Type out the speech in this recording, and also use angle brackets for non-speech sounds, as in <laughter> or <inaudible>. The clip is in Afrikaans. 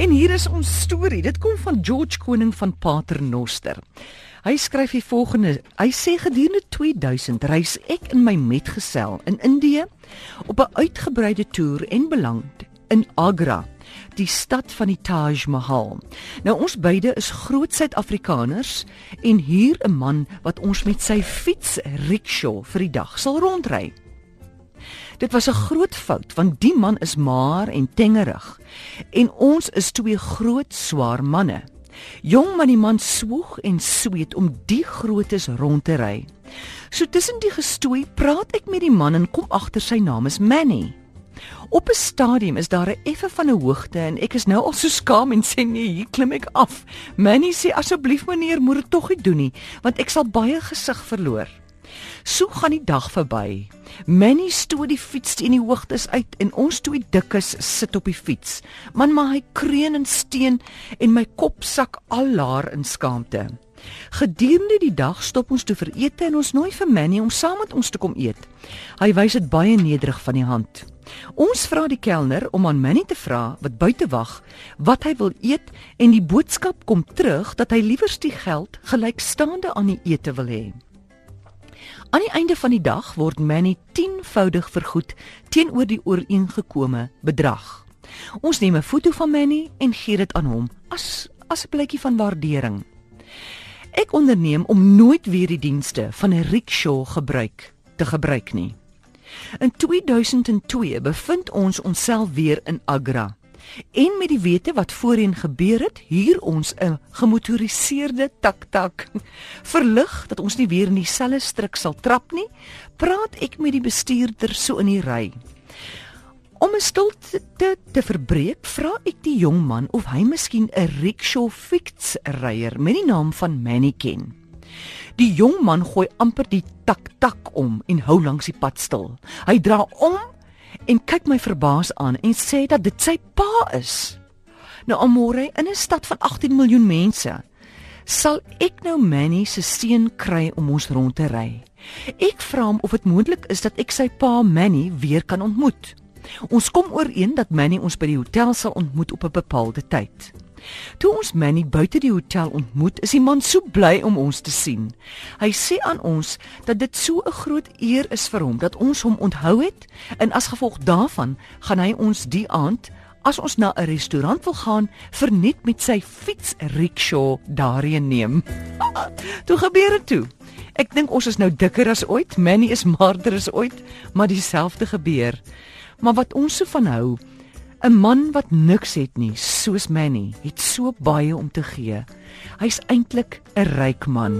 En hier is ons storie. Dit kom van George Koning van Paternoster. Hy skryf die volgende. Hy sê gedurende 2000 reis ek in my metgesel in Indië op 'n uitgebreide toer en beland in Agra, die stad van die Taj Mahal. Nou ons beide is groot Suid-Afrikaners en hier 'n man wat ons met sy fiets rickshaw vir die dag sal rondry. Dit was 'n groot fout want die man is maar en tengerig en ons is twee groot swaar manne. Jong man die man swoeg en sweet om die grootes rond te ry. So tussen die gestoei praat ek met die man en kom agter sy naam is Manny. Op 'n stadium is daar 'n effe van 'n hoogte en ek is nou al so skaam en sê nee, hier klim ek af. Manny sê asseblief meneer, moet dit tog nie doen nie, want ek sal baie gesig verloor. So gaan die dag verby. Manny stoot die fiets teen die hoogtes uit en ons twee dikkes sit op die fiets. Man maar hy kreun en steen en my kop sak al laer in skaamte. Gedurende die dag stop ons toe vir ete en ons nooi vir Manny om saam met ons te kom eet. Hy wys dit baie nederig van die hand. Ons vra die kelner om aan Manny te vra wat buite wag, wat hy wil eet en die boodskap kom terug dat hy liewer die geld gelykstaande aan die ete wil hê. Aan die einde van die dag word Manny 10voudig vergoed teenoor die ooreengekome bedrag. Ons neem 'n foto van Manny en gee dit aan hom as as 'n blikkie van waardering. Ek onderneem om nooit weer die dienste van 'n rickshaw gebruik te gebruik nie. In 2002 bevind ons onsself weer in Agra. En met die wete wat voorheen gebeur het, huur ons 'n gemotoriseerde tak-tak. Verlig dat ons nie weer in dieselfde struik sal trap nie, praat ek met die bestuurder so in die ry. Om 'n stilte te, te verbreek, vra ek die jong man of hy miskien 'n rickshaw fietsryer met die naam van Manny ken. Die jong man gooi amper die tak-tak om en hou langs die pad stil. Hy dra om en kyk my verbaas aan en sê dat dit sy pa is. Nou Amore in 'n stad van 18 miljoen mense sal ek nou Manny se seun kry om ons rond te ry. Ek vra hom of dit moontlik is dat ek sy pa Manny weer kan ontmoet. Ons kom ooreen dat Manny ons by die hotel sal ontmoet op 'n bepaalde tyd. Toe ons Manny buite die hotel ontmoet, is die man so bly om ons te sien. Hy sê aan ons dat dit so 'n groot eer is vir hom dat ons hom onthou het en as gevolg daarvan gaan hy ons die aand as ons na 'n restaurant wil gaan, verniet met sy fiets rickshaw daarheen neem. <laughs> toe gebeur dit toe. Ek dink ons is nou dikker as ooit, Manny is maarder as ooit, maar dieselfde gebeur. Maar wat ons so van hou, 'n Man wat niks het nie, soos Manny, het so baie om te gee. Hy's eintlik 'n ryk man.